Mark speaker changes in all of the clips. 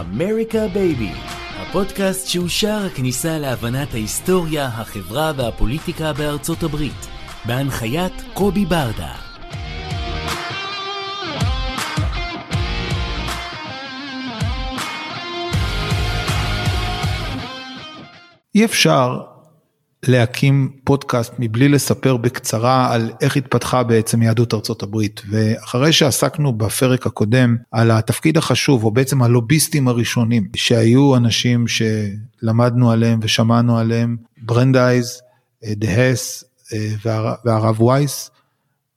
Speaker 1: אמריקה בייבי, הפודקאסט שער הכניסה להבנת ההיסטוריה, החברה והפוליטיקה בארצות הברית, בהנחיית קובי ברדה.
Speaker 2: אי אפשר להקים פודקאסט מבלי לספר בקצרה על איך התפתחה בעצם יהדות ארצות הברית ואחרי שעסקנו בפרק הקודם על התפקיד החשוב או בעצם הלוביסטים הראשונים שהיו אנשים שלמדנו עליהם ושמענו עליהם ברנדייז, דהס והרב וייס.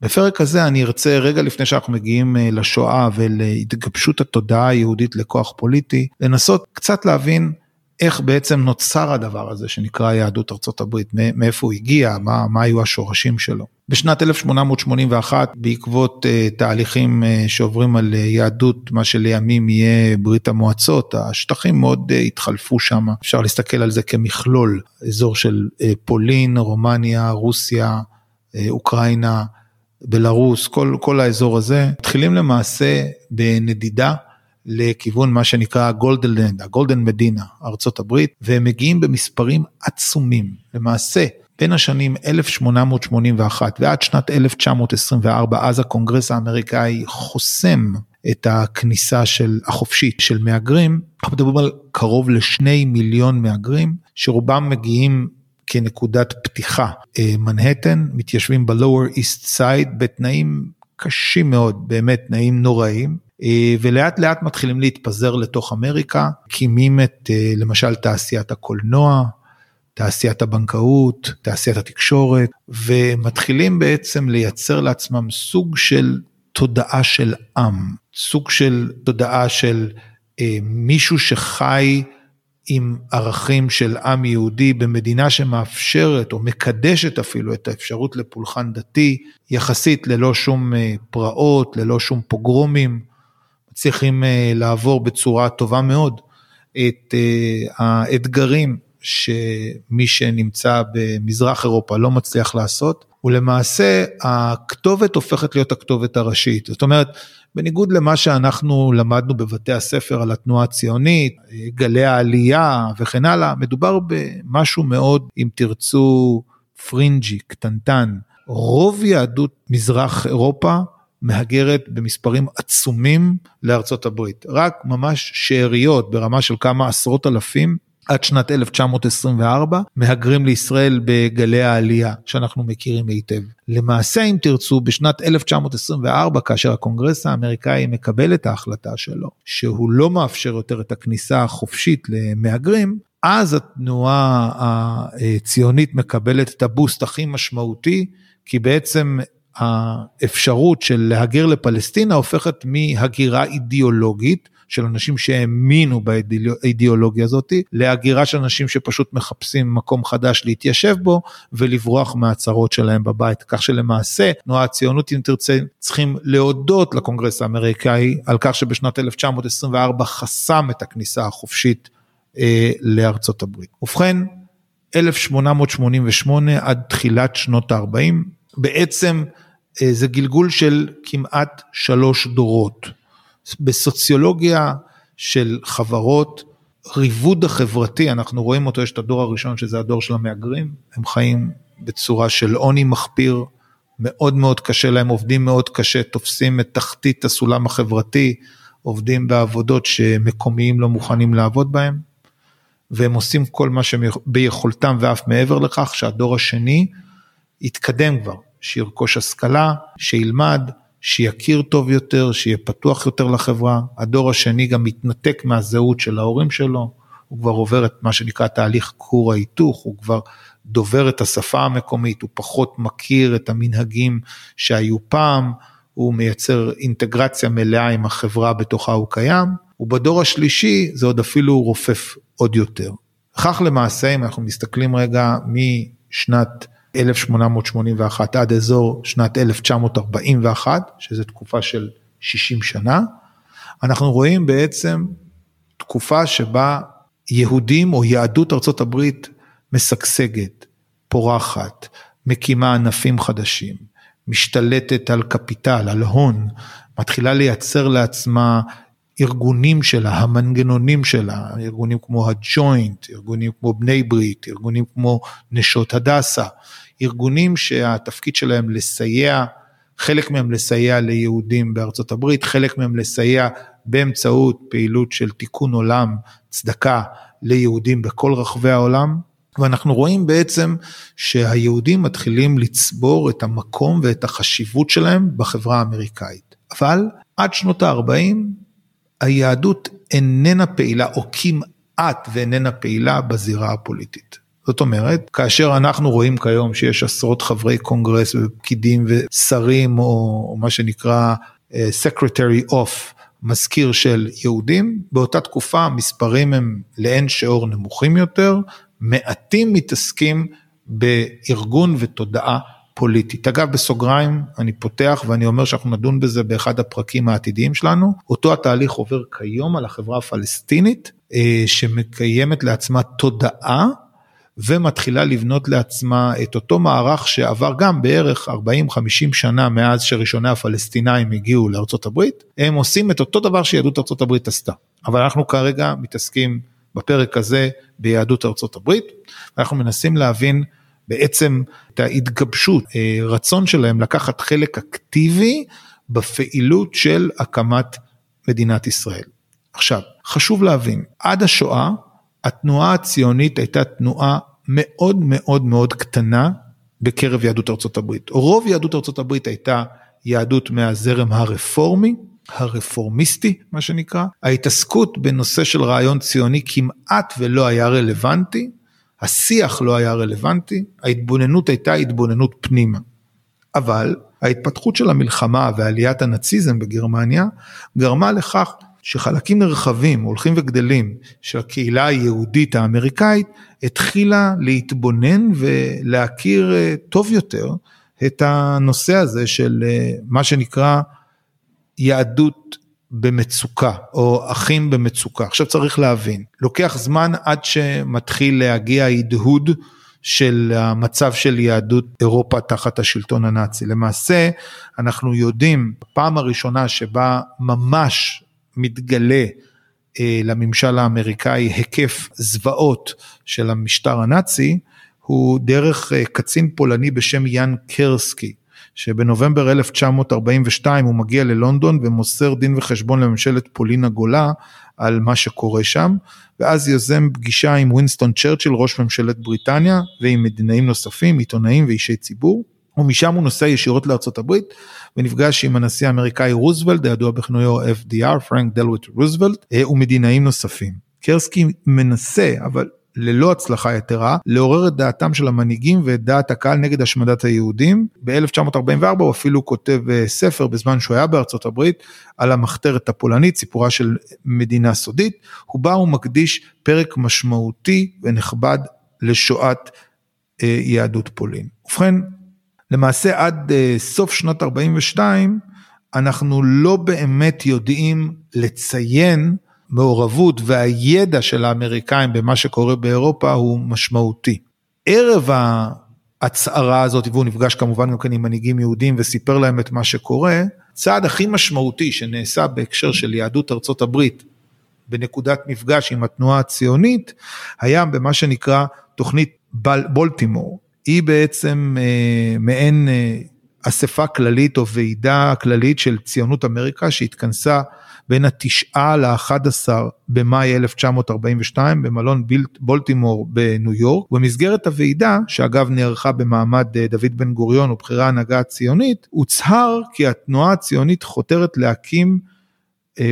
Speaker 2: בפרק הזה אני ארצה רגע לפני שאנחנו מגיעים אה, לשואה ולהתגבשות התודעה היהודית לכוח פוליטי לנסות קצת להבין איך בעצם נוצר הדבר הזה שנקרא יהדות ארצות הברית, מאיפה הוא הגיע, מה, מה היו השורשים שלו. בשנת 1881 בעקבות uh, תהליכים uh, שעוברים על uh, יהדות מה שלימים יהיה ברית המועצות השטחים מאוד uh, התחלפו שם אפשר להסתכל על זה כמכלול. אזור של uh, פולין רומניה רוסיה uh, אוקראינה בלרוס כל כל האזור הזה. מתחילים למעשה בנדידה לכיוון מה שנקרא גולדלנד, הגולדן מדינה, ארצות הברית, והם מגיעים במספרים עצומים. למעשה, בין השנים 1881 ועד שנת 1924, אז הקונגרס האמריקאי חוסם את הכניסה של החופשית של מהגרים, אנחנו מדברים על קרוב לשני מיליון מהגרים, שרובם מגיעים כנקודת פתיחה. אה, מנהטן, מתיישבים ב-Lower East Side בתנאים קשים מאוד, באמת תנאים נוראים, ולאט לאט מתחילים להתפזר לתוך אמריקה, מקימים את אה, למשל תעשיית הקולנוע, תעשיית הבנקאות, תעשיית התקשורת, ומתחילים בעצם לייצר לעצמם סוג של תודעה של עם, סוג של תודעה של אה, מישהו שחי עם ערכים של עם יהודי במדינה שמאפשרת או מקדשת אפילו את האפשרות לפולחן דתי, יחסית ללא שום אה, פרעות, ללא שום פוגרומים. מצליחים אה, לעבור בצורה טובה מאוד את אה, האתגרים שמי שנמצא במזרח אירופה לא מצליח לעשות, ולמעשה הכתובת הופכת להיות הכתובת הראשית. זאת אומרת, בניגוד למה שאנחנו למדנו בבתי הספר על התנועה הציונית, גלי העלייה וכן הלאה, מדובר במשהו מאוד, אם תרצו, פרינג'י, קטנטן. רוב יהדות מזרח אירופה מהגרת במספרים עצומים לארצות הברית. רק ממש שאריות ברמה של כמה עשרות אלפים עד שנת 1924 מהגרים לישראל בגלי העלייה שאנחנו מכירים היטב. למעשה אם תרצו בשנת 1924 כאשר הקונגרס האמריקאי מקבל את ההחלטה שלו שהוא לא מאפשר יותר את הכניסה החופשית למהגרים אז התנועה הציונית מקבלת את הבוסט הכי משמעותי כי בעצם האפשרות של להגר לפלסטינה הופכת מהגירה אידיאולוגית של אנשים שהאמינו באידיאולוגיה הזאת, להגירה של אנשים שפשוט מחפשים מקום חדש להתיישב בו ולברוח מהצהרות שלהם בבית. כך שלמעשה תנועה הציונות אם תרצה צריכים להודות לקונגרס האמריקאי על כך שבשנת 1924 חסם את הכניסה החופשית אה, לארצות הברית. ובכן, 1888 עד תחילת שנות ה-40 בעצם זה גלגול של כמעט שלוש דורות. בסוציולוגיה של חברות, ריבוד החברתי, אנחנו רואים אותו, יש את הדור הראשון שזה הדור של המהגרים, הם חיים בצורה של עוני מחפיר, מאוד מאוד קשה להם, עובדים מאוד קשה, תופסים את תחתית הסולם החברתי, עובדים בעבודות שמקומיים לא מוכנים לעבוד בהם, והם עושים כל מה שביכולתם ואף מעבר לכך, שהדור השני יתקדם כבר, שירכוש השכלה, שילמד, שיכיר טוב יותר, שיהיה פתוח יותר לחברה. הדור השני גם מתנתק מהזהות של ההורים שלו, הוא כבר עובר את מה שנקרא תהליך כור ההיתוך, הוא כבר דובר את השפה המקומית, הוא פחות מכיר את המנהגים שהיו פעם, הוא מייצר אינטגרציה מלאה עם החברה בתוכה הוא קיים, ובדור השלישי זה עוד אפילו רופף עוד יותר. כך למעשה, אם אנחנו מסתכלים רגע משנת 1881 עד אזור שנת 1941, שזו תקופה של 60 שנה, אנחנו רואים בעצם תקופה שבה יהודים או יהדות ארצות הברית משגשגת, פורחת, מקימה ענפים חדשים, משתלטת על קפיטל, על הון, מתחילה לייצר לעצמה ארגונים שלה, המנגנונים שלה, ארגונים כמו הג'וינט, ארגונים כמו בני ברית, ארגונים כמו נשות הדסה, ארגונים שהתפקיד שלהם לסייע, חלק מהם לסייע ליהודים בארצות הברית, חלק מהם לסייע באמצעות פעילות של תיקון עולם, צדקה ליהודים בכל רחבי העולם, ואנחנו רואים בעצם שהיהודים מתחילים לצבור את המקום ואת החשיבות שלהם בחברה האמריקאית. אבל עד שנות ה-40 היהדות איננה פעילה או כמעט ואיננה פעילה בזירה הפוליטית. זאת אומרת, כאשר אנחנו רואים כיום שיש עשרות חברי קונגרס ופקידים ושרים או, מה שנקרא uh, Secretary of מזכיר של יהודים, באותה תקופה המספרים הם לאין שיעור נמוכים יותר, מעטים מתעסקים בארגון ותודעה פוליטית. אגב, בסוגריים, אני פותח ואני אומר שאנחנו נדון בזה באחד הפרקים העתידיים שלנו. אותו התהליך עובר כיום על החברה הפלסטינית, אה, שמקיימת לעצמה תודעה ומתחילה לבנות לעצמה את אותו מערך שעבר גם בערך 40-50 שנה מאז שראשוני הפלסטינאים הגיעו לארצות הברית, הם עושים את אותו דבר שיהדות ארצות הברית עשתה. אבל אנחנו כרגע מתעסקים בפרק הזה ביהדות ארצות הברית, ואנחנו מנסים להבין בעצם את ההתגבשות, אה, רצון שלהם לקחת חלק אקטיבי בפעילות של הקמת מדינת ישראל. עכשיו, חשוב להבין, עד השואה התנועה הציונית הייתה תנועה מאוד מאוד מאוד קטנה בקרב יהדות ארצות הברית. רוב יהדות ארצות הברית הייתה יהדות מהזרם הרפורמי, הרפורמיסטי מה שנקרא. ההתעסקות בנושא של רעיון ציוני כמעט ולא היה רלוונטי, השיח לא היה רלוונטי, ההתבוננות הייתה התבוננות פנימה. אבל ההתפתחות של המלחמה ועליית הנאציזם בגרמניה גרמה לכך שחלקים נרחבים הולכים וגדלים של הקהילה היהודית האמריקאית התחילה להתבונן ולהכיר אה, טוב יותר את הנושא הזה של אה, מה שנקרא יהדות במצוקה או אחים במצוקה. עכשיו צריך להבין, לוקח זמן עד שמתחיל להגיע הדהוד של המצב של יהדות אירופה תחת השלטון הנאצי. למעשה אנחנו יודעים, פעם הראשונה שבה ממש מתגלה אה, לממשל האמריקאי היקף זוועות של המשטר הנאצי, הוא דרך אה, קצין פולני בשם יאן קרסקי, שבנובמבר 1942 הוא מגיע ללונדון ומוסר דין וחשבון לממשלת פולין הגולה על מה שקורה שם, ואז יוזם פגישה עם ווינסטון צ'רצ'יל ראש ממשלת בריטניה ועם מדינאים נוספים, עיתונאים ואישי ציבור. ומשם הוא נוסע ישירות לארצות הברית ונפגש עם הנשיא האמריקאי רוזוולט, הידוע בכינויו FDR, פרנקלין דלאנו רוזוולט, ומדינאים נוספים. קרסקי מנסה, אבל ללא הצלחה יתרה, לעורר את דעתם של המנהיגים ואת דעת הקהל נגד השמדת היהודים. ב-1944 הוא אפילו כותב אה, ספר בזמן שהוא היה בארצות הברית על המחתרת הפולנית, סיפורה של מדינה סודית, הוא מקדיש פרק משמעותי ונכבד לשואת אה, יהדות פולין. ובכן, למעשה עד uh, סוף שנת 42 אנחנו לא באמת יודעים לציין מעורבות והידע של האמריקאים במה שקורה באירופה הוא משמעותי. ערב ההצהרה הזאת, והוא נפגש כמובן גם כן עם מנהיגים יהודים וסיפר להם את מה שקורה, צעד הכי משמעותי שנעשה בהקשר של יהדות ארצות הברית בנקודת מפגש עם התנועה הציונית, היה במה שנקרא תוכנית בולטימור. היא בעצם אה, מעין אה, אספה כללית או ועידה כללית של ציונות אמריקה שהתכנסה בין התשעה ל-11 במאי 1942 במלון בולטימור בניו יורק. במסגרת הוועידה, שאגב נערכה במעמד אה, דוד בן גוריון ובכירי ההנהגה הציונית, הוצהר כי התנועה הציונית חותרת להקים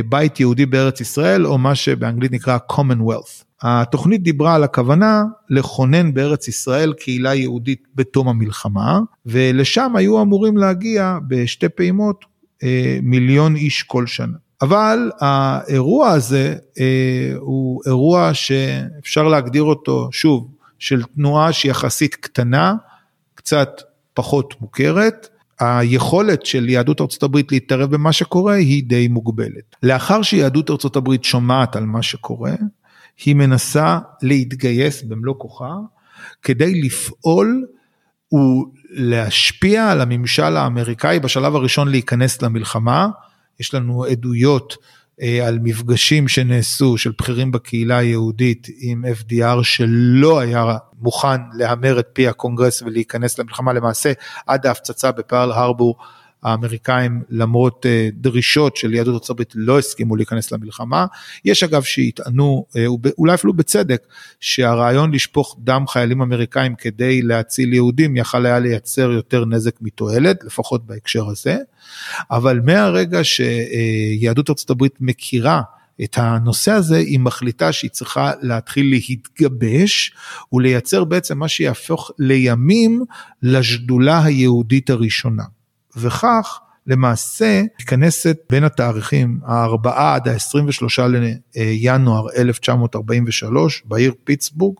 Speaker 2: בית יהודי בארץ ישראל, או מה שבאנגלית נקרא commonwealth. התוכנית דיברה על הכוונה לכונן בארץ ישראל קהילה יהודית בתום המלחמה, ולשם היו אמורים להגיע בשתי פעימות אה, מיליון איש כל שנה. אבל האירוע הזה אה, הוא אירוע שאפשר להגדיר אותו, שוב, של תנועה שהיא יחסית קטנה, קצת פחות מוכרת, היכולת של יהדות ארצות הברית להתערב במה שקורה היא די מוגבלת. לאחר שיהדות ארצות הברית שומעת על מה שקורה, היא מנסה להתגייס במלוא כוחה כדי לפעול ולהשפיע על הממשל האמריקאי בשלב הראשון להיכנס למלחמה. יש לנו עדויות אה, על מפגשים שנעשו של בכירים בקהילה היהודית עם FDR שלא היה מוכן להמר את פי הקונגרס ולהיכנס למלחמה. למעשה עד ההפצצה בפרל הרבור האמריקאים למרות אה, דרישות של יהדות הברית לא הסכימו להיכנס למלחמה. יש אגב שיטענו, אה, אולי אפילו בצדק, שהרעיון לשפוך דם חיילים אמריקאים כדי להציל יהודים יכל היה לייצר יותר נזק מתועלת, לפחות בהקשר הזה. אבל מהרגע שיהדות הברית מכירה את הנושא הזה, היא מחליטה שהיא צריכה להתחיל להתגבש ולייצר בעצם מה שיהפוך לימים לשדולה היהודית הראשונה. וכך למעשה מתכנסת בין התאריכים הארבעה עד ה-23 לינואר 1943 בעיר פיטסבורג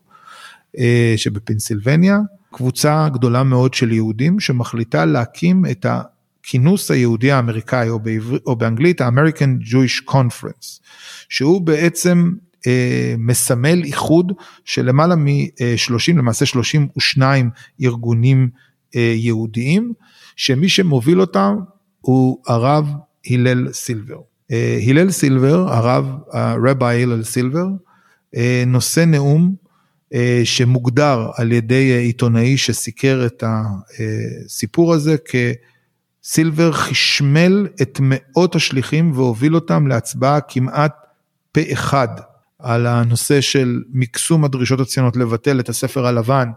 Speaker 2: אה, שבפנסילבניה, קבוצה גדולה מאוד של יהודים שמחליטה להקים את הכינוס היהודי האמריקאי או, בעבר, או באנגלית ה-American Jewish Conference, שהוא בעצם אה, מסמל איחוד של למעלה מ-30, למעשה 32 ארגונים אה, יהודיים שמי שמוביל אותם הוא הרב הלל סילבר. אה, הלל סילבר, הרב, הרבי הלל סילבר, אה, נושא נאום אה, שמוגדר על ידי עיתונאי שסיקר את הסיפור הזה כסילבר חשמל את מאות השליחים והוביל אותם להצבעה כמעט פה אחד על הנושא של מקסום הדרישות הציונות לבטל את הספר הלבן,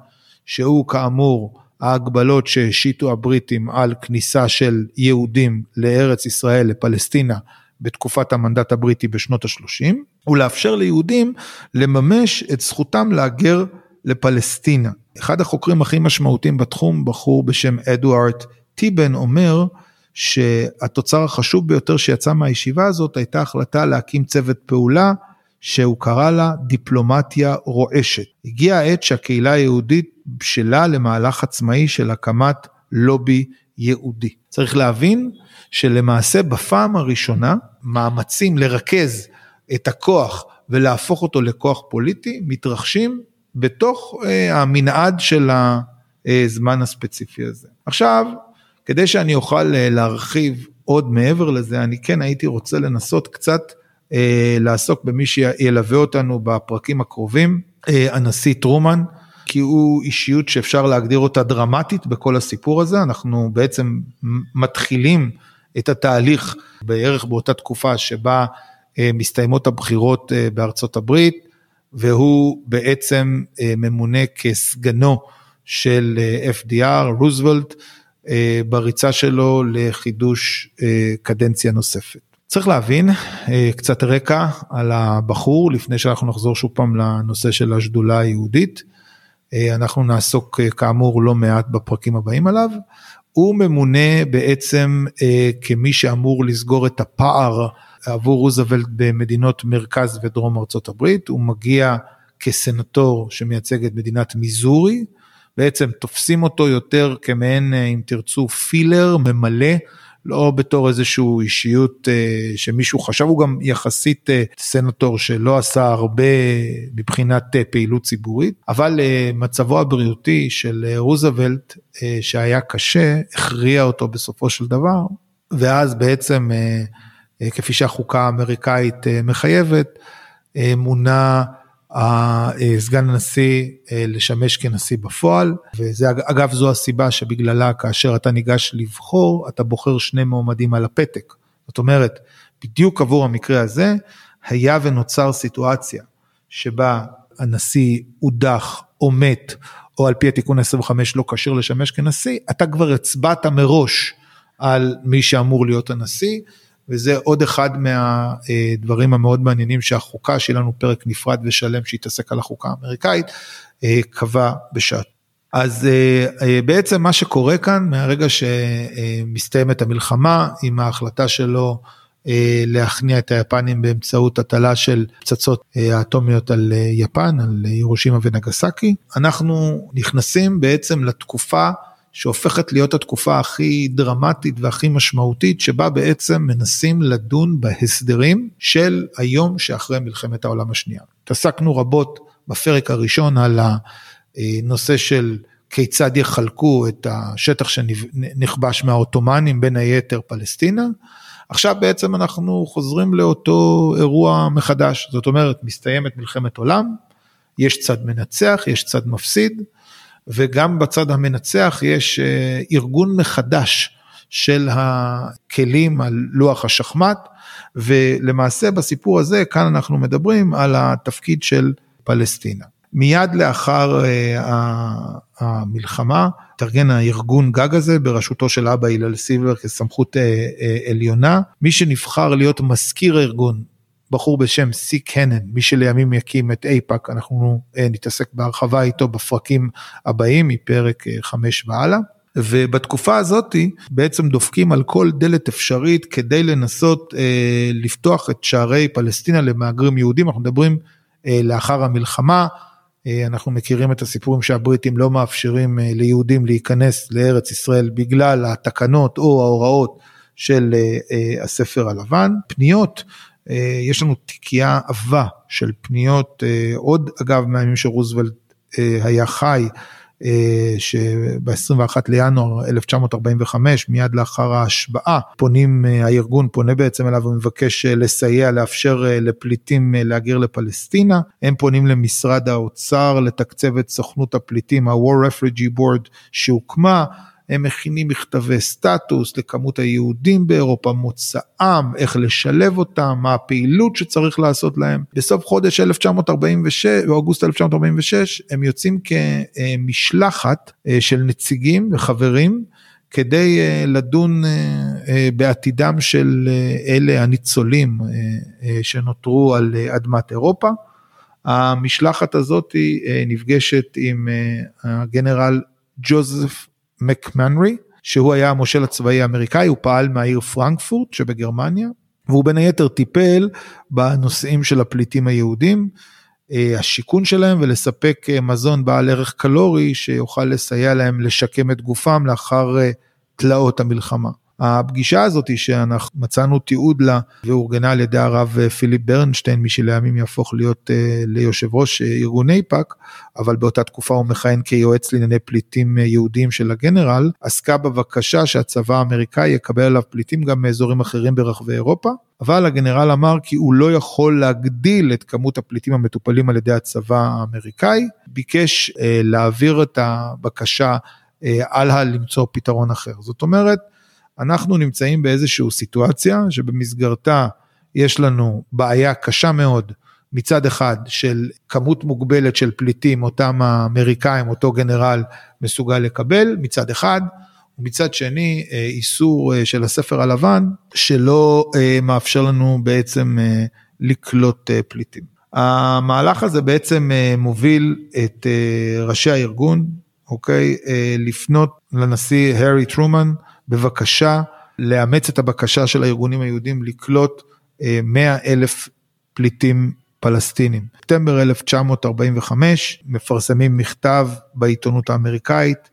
Speaker 2: שהוא כאמור ההגבלות שהשיתו הבריטים על כניסה של יהודים לארץ ישראל, לפלסטינה, בתקופת המנדט הבריטי בשנות ה-30, ולאפשר ליהודים לממש את זכותם להגר לפלסטינה. אחד החוקרים הכי משמעותיים בתחום, בחור בשם אדוארד טיבן, אומר שהתוצר החשוב ביותר שיצא מהישיבה הזאת הייתה החלטה להקים צוות פעולה שהוא קרא לה דיפלומטיה רועשת. הגיעה העת שהקהילה היהודית בשלה למהלך עצמאי של הקמת לובי יהודי. צריך להבין שלמעשה בפעם הראשונה מאמצים לרכז את הכוח ולהפוך אותו לכוח פוליטי מתרחשים בתוך אה, המנעד של הזמן הספציפי הזה. עכשיו, כדי שאני אוכל אה, להרחיב עוד מעבר לזה, אני כן הייתי רוצה לנסות קצת לעסוק במי שילווה אותנו בפרקים הקרובים, אה, הנשיא טרומן. כי הוא אישיות שאפשר להגדיר אותה דרמטית בכל הסיפור הזה, אנחנו בעצם מתחילים את התהליך בערך באותה תקופה שבה אה, מסתיימות הבחירות בארצות הברית, והוא בעצם ממונה כסגנו של FDR, רוזוולט, בריצה שלו לחידוש קדנציה נוספת. צריך להבין אה, קצת רקע על הבחור לפני שאנחנו נחזור שוב פעם לנושא של השדולה היהודית. אה, אנחנו נעסוק אה, כאמור לא מעט בפרקים הבאים עליו. הוא ממונה בעצם כמי שאמור לסגור את הפער עבור רוזוולט במדינות מרכז ודרום ארצות הברית. הוא מגיע כסנטור שמייצג את מדינת מיזורי. בעצם תופסים אותו יותר כמעין אם תרצו פילר ממלא לא בתור איזשהו אישיות אה, שמישהו חשב, הוא גם יחסית אה, סנטור שלא עשה הרבה מבחינת אה, פעילות ציבורית, אבל מצבו הבריאותי של רוזוולט שהיה קשה, הכריע אותו בסופו של דבר, ואז בעצם כפי שהחוקה האמריקאית מחייבת, מונה סגן הנשיא אה, לשמש כנשיא בפועל, וזה אגב זו הסיבה שבגללה כאשר אתה ניגש לבחור, אתה בוחר שני מועמדים על הפתק. זאת אומרת, בדיוק עבור המקרה הזה, היה ונוצר סיטואציה שבה הנשיא הודח או מת, או על פי התיקון 25 לא כשיר לשמש כנשיא, אתה כבר הצבעת מראש על מי שאמור להיות הנשיא, וזה עוד אחד מהדברים המאוד מעניינים שהחוקה שלנו פרק נפרד ושלם שהתעסק על החוקה האמריקאית קבע בשעת. אז בעצם מה שקורה כאן מהרגע שמסתיימת המלחמה עם ההחלטה שלו להכניע את היפנים באמצעות הטלה של פצצות האטומיות על יפן, על ירושימה ונגסקי, אנחנו נכנסים בעצם לתקופה שהופכת להיות התקופה הכי דרמטית והכי משמעותית, שבה בעצם מנסים לדון בהסדרים של היום שאחרי מלחמת העולם השנייה. התעסקנו רבות בפרק הראשון על הנושא של כיצד יחלקו את השטח שנכבש מהעות'מאנים, בין היתר פלסטינה. עכשיו בעצם אנחנו חוזרים לאותו אירוע מחדש, זאת אומרת מסתיימת מלחמת עולם, יש צד מנצח, יש צד מפסיד, וגם בצד המנצח יש אה, ארגון מחדש של הכלים על לוח השחמט, ולמעשה בסיפור הזה כאן אנחנו מדברים על התפקיד של פלסטינה. מיד לאחר uh, המלחמה התארגן הארגון גג הזה בראשותו של אבא הלל סילבר כסמכות uh, עליונה. מי שנבחר להיות מזכיר הארגון בחור בשם סי קנן, מי שלימים יקים את אייפאק, אנחנו אה, נתעסק בהרחבה איתו בפרקים הבאים מפרק 5 אה, והלאה. ובתקופה הזאתי בעצם דופקים על כל דלת אפשרית כדי לנסות אה, לפתוח את שערי פלסטינה למהגרים יהודים, אנחנו מדברים אה, לאחר המלחמה, אה, אנחנו מכירים את הסיפורים שהבריטים לא מאפשרים אה, ליהודים להיכנס לארץ ישראל בגלל התקנות או ההוראות של אה, אה, הספר הלבן, פניות יש לנו תיקייה עבה של פניות, אה, עוד אגב מהימים שרוזוולט אה, היה חי, שב-21 לינואר 1945 מיד לאחר ההשבעה פונים הארגון פונה בעצם אליו ומבקש לסייע לאפשר לפליטים להגר לפלסטינה. הם פונים למשרד האוצר לתקצב את סוכנות הפליטים ה-War Refugee Board שהוקמה הם מכינים מכתבי סטטוס לכמות היהודים באירופה, מוצאם, איך לשלב אותם, מה הפעילות שצריך לעשות להם. בסוף חודש 1946, באוגוסט 1946, הם יוצאים כמשלחת אה, של נציגים וחברים. כדי אה, לדון אה, בעתידם של אלה הניצולים שנותרו על אדמת אירופה. המשלחת הזאת נפגשת עם הגנרל ג'וזף מקמנרי, שהוא היה המושל הצבאי האמריקאי, הוא פעל מהעיר פרנקפורט שבגרמניה, והוא בין היתר טיפל בנושאים של הפליטים היהודים, אה, השיכון שלהם ולספק אה, מזון בעל ערך קלורי שיוכל לסייע להם לשקם את גופם לאחר אה, תלאות המלחמה. הפגישה הזאת שאנחנו מצאנו תיעוד לה ואורגנה על ידי הרב פיליפ ברנשטיין, מי שלימים יהפוך להיות uh, ליושב ראש uh, ארגון איפא"ק, אבל באותה תקופה הוא מכהן כיועץ לענייני פליטים יהודים של הגנרל, עסקה בבקשה שהצבא האמריקאי יקבל עליו פליטים גם מאזורים אחרים ברחבי אירופה, אבל הגנרל אמר כי הוא לא יכול להגדיל את כמות הפליטים המטופלים על ידי הצבא האמריקאי, ביקש uh, להעביר את הבקשה הלאה למצוא פתרון אחר. זאת אומרת, אנחנו נמצאים באיזושהי סיטואציה שבמסגרתה יש לנו בעיה קשה מאוד מצד אחד של כמות מוגבלת של פליטים אותם האמריקאים אותו גנרל מסוגל לקבל מצד אחד ומצד שני אה, איסור אה, של הספר הלבן שלא אה, מאפשר לנו בעצם לקלוט פליטים. המהלך הזה בעצם מוביל את ראשי הארגון, אוקיי, לפנות לנשיא הארי טרומן בבקשה לאמץ את הבקשה של הארגונים היהודים לקלוט 100 אה, אלף פליטים פלסטינים. בספטמבר 1945 מפרסמים מכתב בעיתונות האמריקאית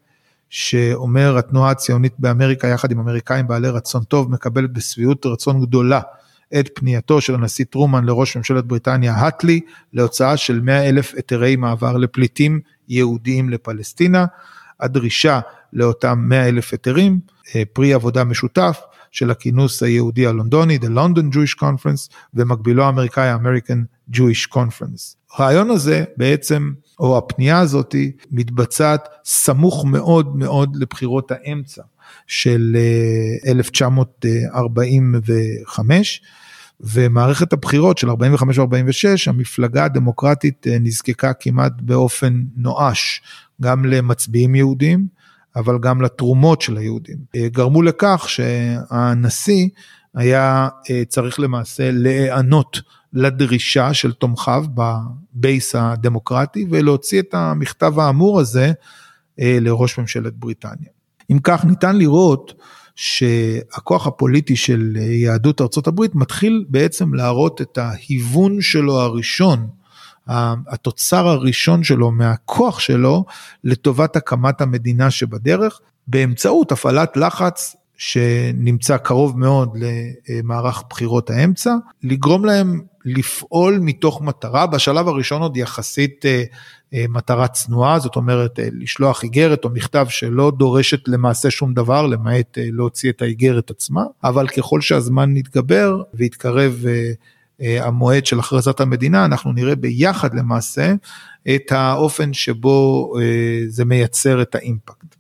Speaker 2: שאומר התנועה הציונית באמריקה יחד עם אמריקאים בעלי רצון טוב מקבלת בשביעות רצון גדולה את פנייתו של הנשיא טרומן לראש ממשלת בריטניה האטלי להוצאה של 100 אלף היתרי מעבר לפליטים יהודיים לפלסטינה. הדרישה לאותם 100 אלף היתרים, פרי עבודה משותף של הכינוס היהודי הלונדוני, The London Jewish Conference, ומקבילו האמריקאי ה-American Jewish Conference. הרעיון הזה בעצם, או הפנייה הזאתי, מתבצעת סמוך מאוד מאוד לבחירות האמצע של 1945. אה, ומערכת הבחירות של 45 ו-46, המפלגה הדמוקרטית אה, נזקקה כמעט באופן נואש גם למצביעים יהודים, אבל גם לתרומות של היהודים. אה, גרמו לכך שהנשיא היה צריך למעשה להיענות לדרישה של תומכיו בבייס הדמוקרטי ולהוציא את המכתב האמור הזה לראש ממשלת בריטניה. אם כך ניתן לראות שהכוח הפוליטי של יהדות ארצות הברית מתחיל בעצם להראות את ההיוון שלו הראשון, התוצר הראשון שלו מהכוח שלו לטובת הקמת המדינה שבדרך, באמצעות הפעלת לחץ שנמצא קרוב מאוד למערך בחירות האמצע, לגרום להם לפעול מתוך מטרה, בשלב הראשון עוד יחסית אה, אה, מטרה צנועה, זאת אומרת אה, לשלוח איגרת או מכתב שלא דורשת למעשה שום דבר, למעט להוציא את האיגרת עצמה, אבל ככל שהזמן נתגבר והתקרב המועד של הכרזת המדינה, אנחנו נראה ביחד למעשה את האופן שבו זה מייצר את האימפקט.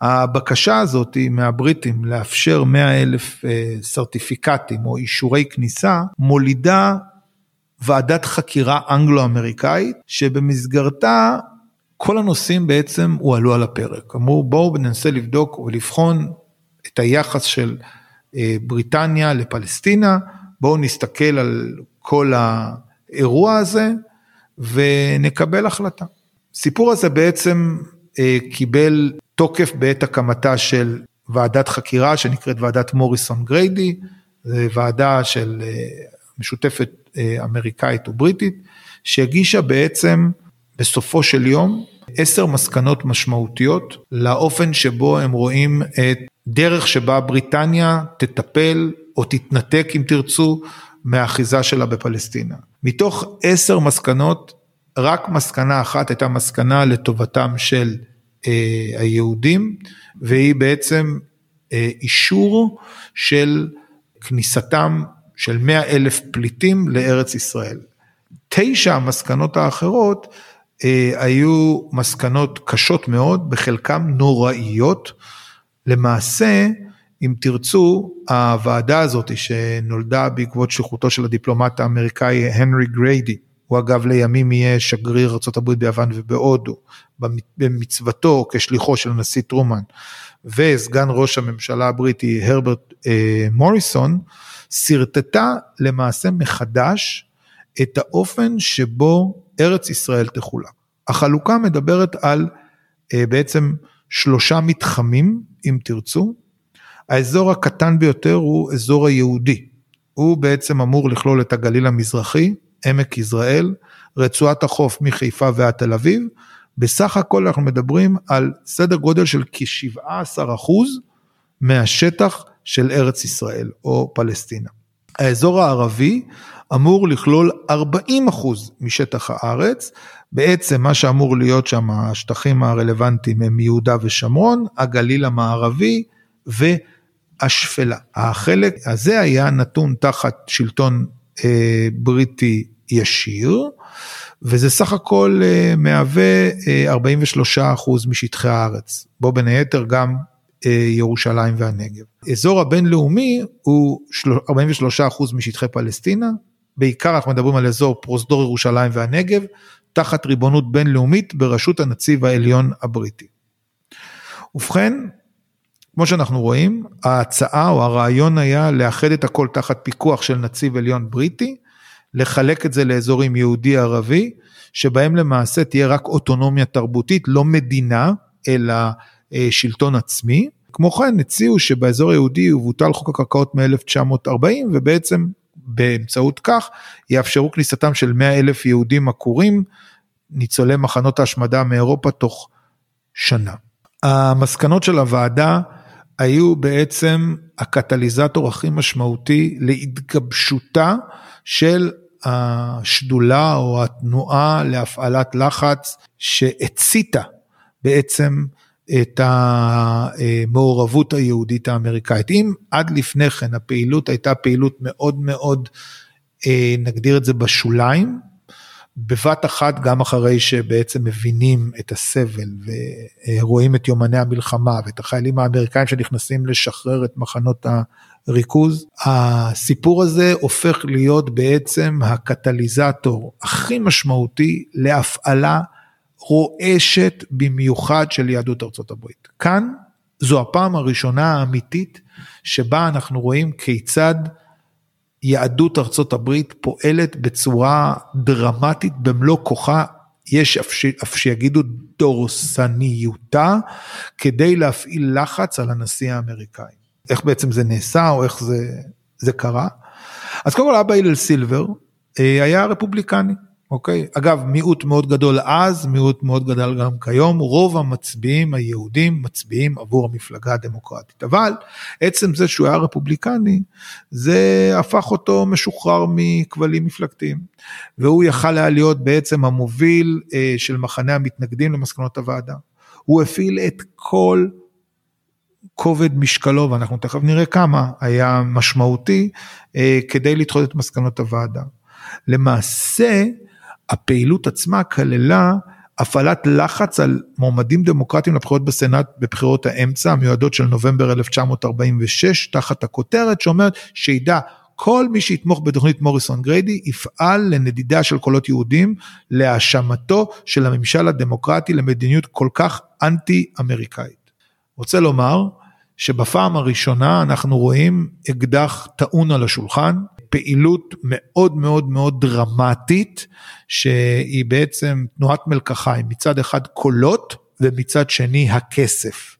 Speaker 2: הבקשה הזאת מהבריטים לאפשר 100 אלף אה, סרטיפיקטים או אישורי כניסה מולידה ועדת חקירה אנגלו-אמריקאית שבמסגרתה כל הנושאים בעצם הועלו על הפרק. אמרו בואו ננסה לבדוק ולבחון את היחס של אה, בריטניה לפלסטינה, בואו נסתכל על כל האירוע הזה ונקבל החלטה. הסיפור הזה בעצם אה, קיבל תוקף בעת הקמתה של ועדת חקירה שנקראת ועדת מוריסון גריידי, זו ועדה של אה, משותפת אה, אמריקאית ובריטית, שהגישה בעצם בסופו של יום עשר מסקנות משמעותיות לאופן שבו הם רואים את דרך שבה בריטניה תטפל או תתנתק אם תרצו מהאחיזה שלה בפלסטינה. מתוך עשר מסקנות, רק מסקנה אחת הייתה מסקנה לטובתם של אה, היהודים, והיא בעצם אה, אישור של כניסתם של 100 אלף פליטים לארץ ישראל. תשע המסקנות האחרות אה, היו מסקנות קשות מאוד, בחלקם נוראיות. למעשה, אם תרצו, הוועדה הזאת שנולדה בעקבות שליחותו של הדיפלומט האמריקאי הנרי גריידי, הוא אגב לימים יהיה שגריר ארה"ב ביוון ובהודו, במצוותו כשליחו של הנשיא טרומן, וסגן ראש הממשלה הבריטי הרברט אה, מוריסון, שרטטה למעשה מחדש את האופן שבו ארץ ישראל תחולק. החלוקה מדברת על אה, בעצם שלושה מתחמים, אם תרצו. האזור הקטן ביותר הוא אזור היהודי. הוא בעצם אמור לכלול את הגליל המזרחי, עמק יזרעאל, רצועת החוף מחיפה ועד תל אביב, בסך הכל אנחנו מדברים על סדר גודל של כ-17% מהשטח של ארץ ישראל או פלסטינה. האזור הערבי אמור לכלול 40% משטח הארץ, בעצם מה שאמור להיות שם השטחים הרלוונטיים הם יהודה ושומרון, הגליל המערבי והשפלה. החלק הזה היה נתון תחת שלטון אה, בריטי ישיר, וזה סך הכל אה, מהווה 43 אה, אחוז משטחי הארץ, בו בין היתר גם אה, ירושלים והנגב. אזור הבינלאומי הוא 43 אחוז משטחי פלסטינה, בעיקר אנחנו מדברים על אזור פרוזדור ירושלים והנגב, תחת ריבונות בינלאומית בראשות הנציב העליון הבריטי. ובכן, כמו שאנחנו רואים, ההצעה או הרעיון היה לאחד את הכל תחת פיקוח של נציב עליון בריטי, לחלק את זה לאזורים יהודי-ערבי, שבהם למעשה תהיה רק אוטונומיה תרבותית, לא מדינה, אלא אה, שלטון עצמי. כמו כן הציעו שבאזור היהודי יבוטל חוק הקרקעות מ-1940 ובעצם באמצעות כך יאפשרו כניסתם של 100 אלף יהודים עקורים, ניצולי מחנות ההשמדה מאירופה תוך שנה. המסקנות של הוועדה היו בעצם הקטליזטור הכי משמעותי להתגבשותה של השדולה או התנועה להפעלת לחץ שהציתה בעצם את המעורבות היהודית האמריקאית. אם עד לפני כן הפעילות הייתה פעילות מאוד מאוד, אה, נגדיר את זה בשוליים, בבת אחת גם אחרי שבעצם מבינים את הסבל ורואים את יומני המלחמה ואת החיילים האמריקאים שנכנסים לשחרר את מחנות ריכוז. הסיפור הזה הופך להיות בעצם הקטליזטור הכי משמעותי להפעלה רועשת במיוחד של יהדות ארצות הברית. כאן זו הפעם הראשונה האמיתית שבה אנחנו רואים כיצד יהדות ארצות הברית פועלת בצורה דרמטית במלוא כוחה, יש אף, שיגידו דורסניותה, כדי להפעיל לחץ על הנשיא האמריקאי. איך בעצם זה נעשה או איך זה, זה קרה. אז קודם כל אבא הלל סילבר אה, היה רפובליקני. אוקיי? אגב, מיעוט מאוד גדול אז, מיעוט מאוד גדול גם כיום, רוב המצביעים היהודים מצביעים עבור המפלגה הדמוקרטית. אבל עצם זה שהוא היה רפובליקני, זה הפך אותו משוחרר מכבלים מפלגתיים. והוא יכל היה להיות בעצם המוביל אה, של מחנה המתנגדים למסקנות הוועדה. הוא הפעיל את כל כובד משקלו, ואנחנו תכף נראה כמה, היה משמעותי אה, כדי לדחות את מסקנות הוועדה. למעשה, הפעילות עצמה כללה הפעלת לחץ על מועמדים דמוקרטיים לבחירות בסנאט בבחירות האמצע המיועדות של נובמבר 1946 תחת הכותרת שאומרת שידע כל מי שיתמוך בתוכנית מוריסון גריידי יפעל לנדידה של קולות יהודים להאשמתו של הממשל הדמוקרטי למדיניות כל כך אנטי אמריקאית. רוצה לומר שבפעם הראשונה אנחנו רואים אקדח טעון על השולחן, פעילות מאוד מאוד מאוד דרמטית, שהיא בעצם תנועת מלקחיים, מצד אחד קולות ומצד שני הכסף.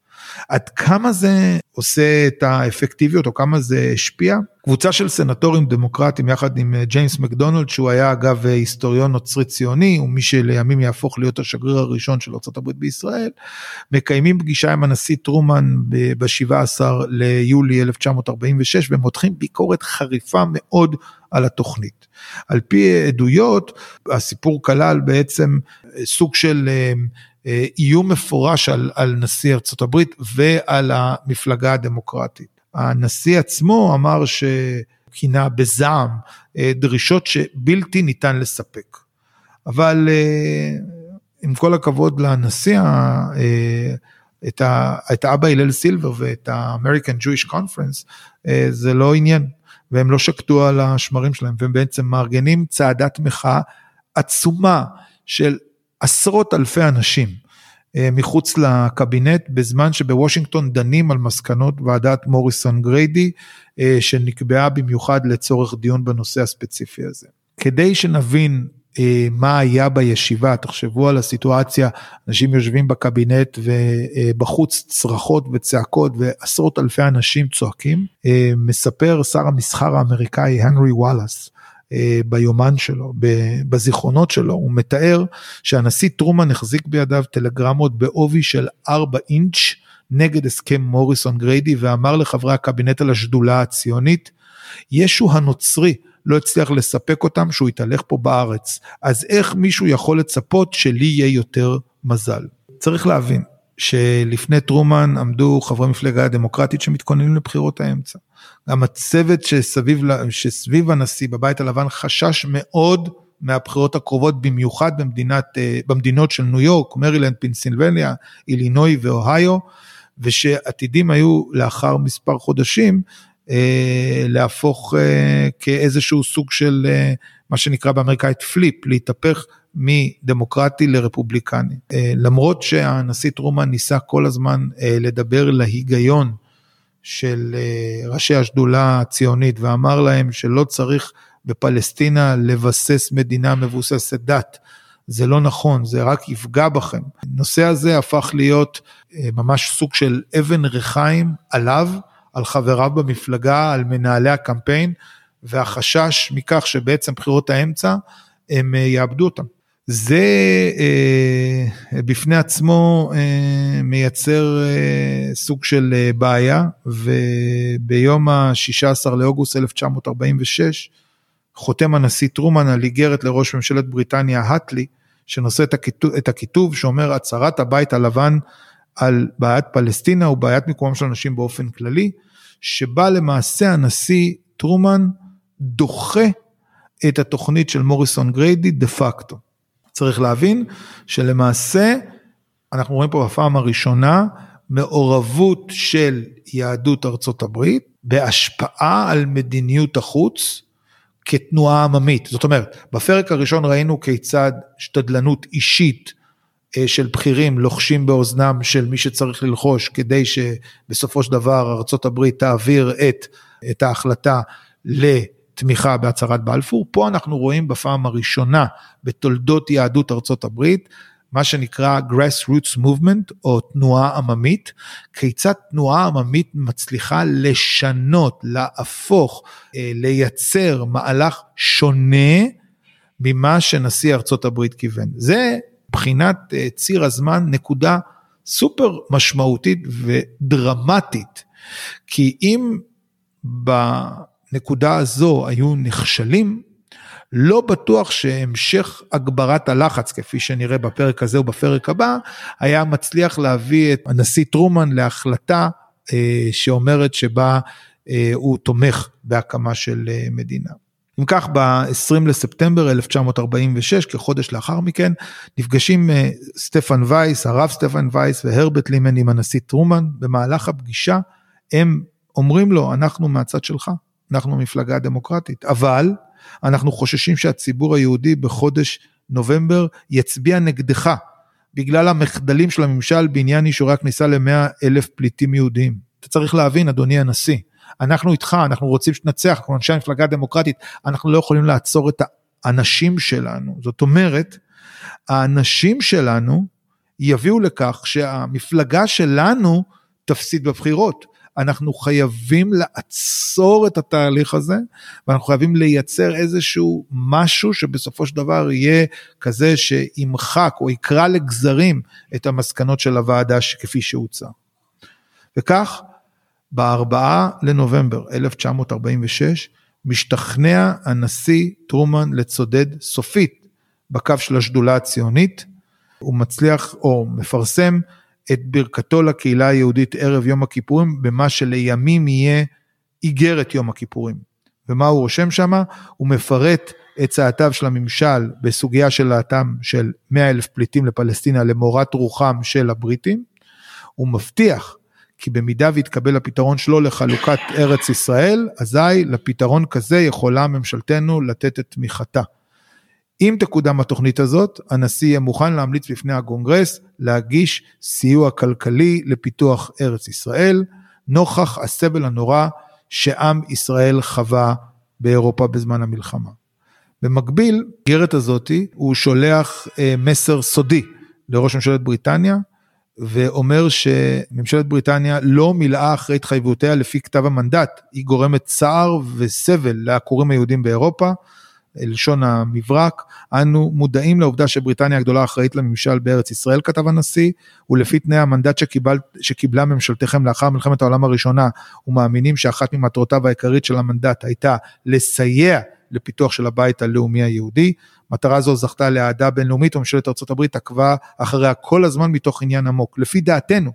Speaker 2: עד כמה זה עושה את האפקטיביות או כמה זה השפיע? קבוצה של סנטורים דמוקרטים יחד עם אה, ג'יימס מקדונלד שהוא היה אגב אה, היסטוריון נוצרי ציוני ומי שלימים יהפוך להיות השגריר הראשון של ארה"ב בישראל, מקיימים פגישה עם הנשיא טרומן ב-17 ליולי 1946 ומותחים ביקורת חריפה מאוד על התוכנית. על פי עדויות הסיפור כלל בעצם אה, סוג של איום מפורש על, על נשיא ארצות הברית ועל המפלגה הדמוקרטית. הנשיא עצמו אמר שכינה בזעם אה, דרישות שבלתי ניתן לספק. אבל אה, עם כל הכבוד לנשיא, אה, את, ה, את האבא הלל סילבר ואת ה-American Jewish Conference, זה לא עניין, והם לא שקטו על השמרים שלהם, והם בעצם מארגנים צעדת מחאה עצומה של עשרות אלפי אנשים אה, מחוץ לקבינט, בזמן שבוושינגטון דנים על מסקנות ועדת מוריסון גריידי, אה, שנקבעה במיוחד לצורך דיון בנושא הספציפי הזה. כדי שנבין אה, מה היה בישיבה, תחשבו על הסיטואציה, אנשים יושבים בקבינט ובחוץ צרחות וצעקות ועשרות אלפי אנשים צועקים, מספר שר המסחר האמריקאי הנרי וואלאס, ביומן שלו, בזיכרונות שלו, הוא מתאר שהנשיא טרומן החזיק בידיו טלגרמות בעובי של 4 אינץ' נגד הסכם מוריסון גריידי ואמר לחברי הקבינט על השדולה הציונית, ישו הנוצרי לא הצליח לספק אותם שהוא יתהלך פה בארץ, אז איך מישהו יכול לצפות שלי יהיה יותר מזל? צריך להבין שלפני טרומן עמדו חברי מפלגה הדמוקרטית שמתכוננים לבחירות האמצע. גם הצוות שסביב, שסביב הנשיא בבית הלבן חשש מאוד מהבחירות הקרובות במיוחד במדינת, אה, במדינות של ניו יורק, מרילנד, פנסילבניה, אילינוי ואוהיו, ושעתידים היו לאחר מספר חודשים אה, להפוך אה, כאיזשהו סוג של מה שנקרא באמריקאית פליפ, להתהפך מדמוקרטי לרפובליקני. למרות שהנשיא טרומן ניסה כל הזמן לדבר להיגיון של אה, ראשי השדולה הציונית ואמר להם שלא צריך בפלסטינה לבסס מדינה מבוססת דת. זה לא נכון, זה רק יפגע בכם. הנושא הזה הפך להיות אה, ממש סוג של אבן ריחיים עליו, על חבריו במפלגה, על מנהלי הקמפיין, והחשש מכך שבעצם בחירות האמצע, הם אה, יאבדו אותם. זה אה, בפני עצמו אה, מייצר אה, סוג של אה, בעיה, וביום ה-16 לאוגוסט 1946 חותם הנשיא טרומן על איגרת לראש ממשלת בריטניה האטלי, שנושא את הכיתוב, את הכיתוב שאומר הצהרת הבית הלבן על בעיית פלסטינה ובעיית מקומם של אנשים באופן כללי, שבה למעשה הנשיא טרומן דוחה את התוכנית של מוריסון גריידי דה פקטו. צריך להבין שלמעשה אנחנו רואים פה בפעם הראשונה מעורבות של יהדות ארצות הברית בהשפעה על מדיניות החוץ כתנועה עממית. זאת אומרת, בפרק הראשון ראינו כיצד שתדלנות אישית אה, של בכירים לוחשים באוזנם של מי שצריך ללחוש כדי שבסופו של דבר ארה"ב תעביר את, את ההחלטה לתמיכה בהצהרת בלפור. פה אנחנו רואים בפעם הראשונה בתולדות יהדות ארצות הברית מה שנקרא grassroots movement או תנועה עממית, כיצד תנועה עממית מצליחה לשנות, להפוך, אה, לייצר מהלך שונה ממה שנשיא ארצות הברית כיוון. זה מבחינת אה, ציר הזמן נקודה סופר משמעותית ודרמטית, כי אם בנקודה הזו היו נכשלים, לא בטוח שהמשך הגברת הלחץ, כפי שנראה בפרק הזה או בפרק הבא, היה מצליח להביא את הנשיא טרומן להחלטה אה, שאומרת שבה אה, הוא תומך בהקמה של אה, מדינה. אם כך, ב-20 לספטמבר 1946, כחודש לאחר מכן, נפגשים אה, סטפן וייס, הרב סטפן וייס והרבט לימן עם הנשיא טרומן. במהלך הפגישה הם אומרים לו, אנחנו מהצד שלך, אנחנו מפלגה דמוקרטית, אבל אנחנו חוששים שהציבור היהודי בחודש נובמבר יצביע נגדך, בגלל המחדלים של הממשל בעניין אישורי הכניסה ל-100 אלף פליטים יהודים. אתה צריך להבין, אדוני הנשיא, אנחנו איתך, אנחנו רוצים שתנצח, אנחנו אנשי המפלגה הדמוקרטית, אנחנו לא יכולים לעצור את האנשים שלנו. זאת אומרת, האנשים שלנו יביאו לכך שהמפלגה שלנו תפסיד בבחירות. אנחנו חייבים לעצור את התהליך הזה, ואנחנו חייבים לייצר איזשהו משהו שבסופו של דבר יהיה כזה שימחק או יקרא לגזרים את המסקנות של הוועדה כפי שהוצע. וכך, ב-4 לנובמבר 1946, משתכנע הנשיא טרומן לצודד סופית בקו של השדולה הציונית, הוא מצליח או מפרסם את ברכתו לקהילה היהודית ערב יום הכיפורים במה שלימים יהיה איגרת יום הכיפורים. ומה הוא רושם שם? הוא מפרט את צעדיו של הממשל בסוגיה של העתם של 100 אלף פליטים לפלסטינה למורת רוחם של הבריטים. הוא מבטיח כי במידה ויתקבל הפתרון שלו לחלוקת ארץ ישראל, אזי לפתרון כזה יכולה ממשלתנו לתת את תמיכתה. אם תקודם התוכנית הזאת, הנשיא יהיה מוכן להמליץ בפני הקונגרס להגיש סיוע כלכלי לפיתוח ארץ ישראל, נוכח הסבל הנורא שעם ישראל חווה באירופה בזמן המלחמה. במקביל, גרת הזאתי, הוא שולח אה, מסר סודי לראש ממשלת בריטניה, ואומר שממשלת בריטניה לא מילאה אחרי התחייבותיה לפי כתב המנדט, היא גורמת צער וסבל לעקורים היהודים באירופה, לשון המברק, אנו מודעים לעובדה שבריטניה הגדולה אחראית לממשל בארץ ישראל, כתב הנשיא, ולפי תנאי המנדט שקיבל, שקיבלה ממשלתכם לאחר מלחמת העולם הראשונה, ומאמינים שאחת ממטרותיו העיקרית של המנדט הייתה לסייע לפיתוח של הבית הלאומי היהודי. מטרה זו זכתה לאהדה בינלאומית וממשלת ארה"ב עקבה אחריה כל הזמן מתוך עניין עמוק. לפי דעתנו,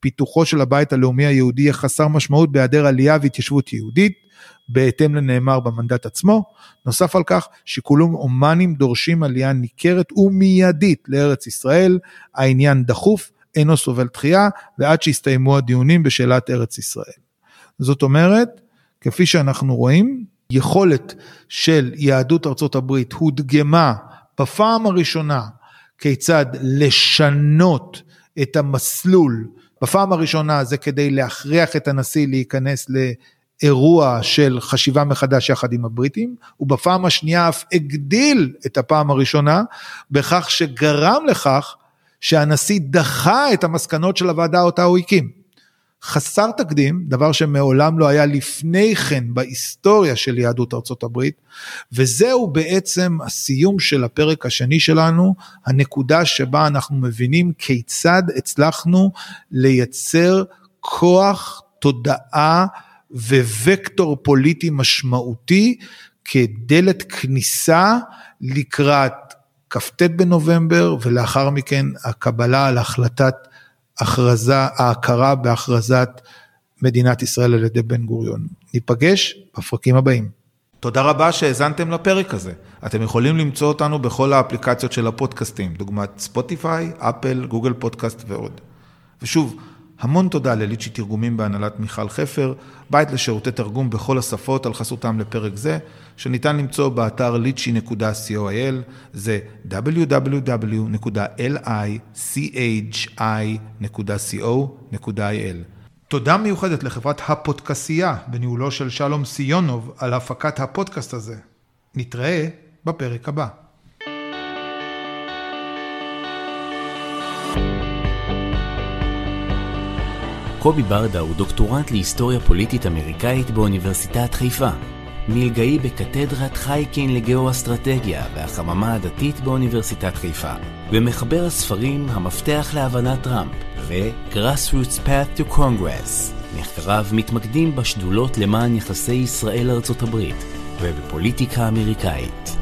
Speaker 2: פיתוחו של הבית הלאומי היהודי יהיה חסר משמעות בהיעדר עלייה והתיישבות יהודית. בהתאם לנאמר במנדט עצמו. נוסף על כך, שיקולים הומניים דורשים עלייה ניכרת ומיידית לארץ ישראל, העניין דחוף, אינו סובל דחייה, ועד שיסתיימו הדיונים בשאלת ארץ ישראל. זאת אומרת, כפי שאנחנו רואים, יכולת של יהדות ארצות הברית הודגמה בפעם הראשונה כיצד לשנות את המסלול. בפעם הראשונה זה כדי להכריח את הנשיא להיכנס אירוע של חשיבה מחדש יחד עם הבריטים, ובפעם השנייה אף הגדיל את הפעם הראשונה, בכך שגרם לכך שהנשיא דחה את המסקנות של הוועדה אותה הוא הקים. חסר תקדים, דבר שמעולם לא היה לפני כן בהיסטוריה של יהדות ארצות הברית, וזהו בעצם הסיום של הפרק השני שלנו, הנקודה שבה אנחנו מבינים כיצד הצלחנו לייצר כוח תודעה ווקטור פוליטי משמעותי כדלת כניסה לקראת כ"ט בנובמבר ולאחר מכן הקבלה על החלטת הכרזה, ההכרה בהכרזת מדינת ישראל על ידי בן גוריון. ניפגש בפרקים הבאים. תודה רבה שהאזנתם לפרק הזה. אתם יכולים למצוא אותנו בכל האפליקציות של הפודקאסטים, דוגמת ספוטיפיי, אפל, גוגל פודקאסט ועוד. ושוב, המון תודה לליצ'י תרגומים בהנהלת מיכל חפר, בית לשירותי תרגום בכל השפות על חסותם לפרק זה, שניתן למצוא באתר lichy.coil, זה www.lichi.co.il. תודה מיוחדת לחברת הפודקסייה בניהולו של שלום סיונוב על הפקת הפודקאסט הזה. נתראה בפרק הבא.
Speaker 1: קובי ברדה הוא דוקטורנט להיסטוריה פוליטית אמריקאית באוניברסיטת חיפה. מלגאי בקתדרת חייקין לגאו-אסטרטגיה והחממה הדתית באוניברסיטת חיפה. ומחבר הספרים המפתח להבנת טראמפ ו-Grassroots Path to Congress. מחקריו מתמקדים בשדולות למען יחסי ישראל-ארצות הברית ובפוליטיקה אמריקאית.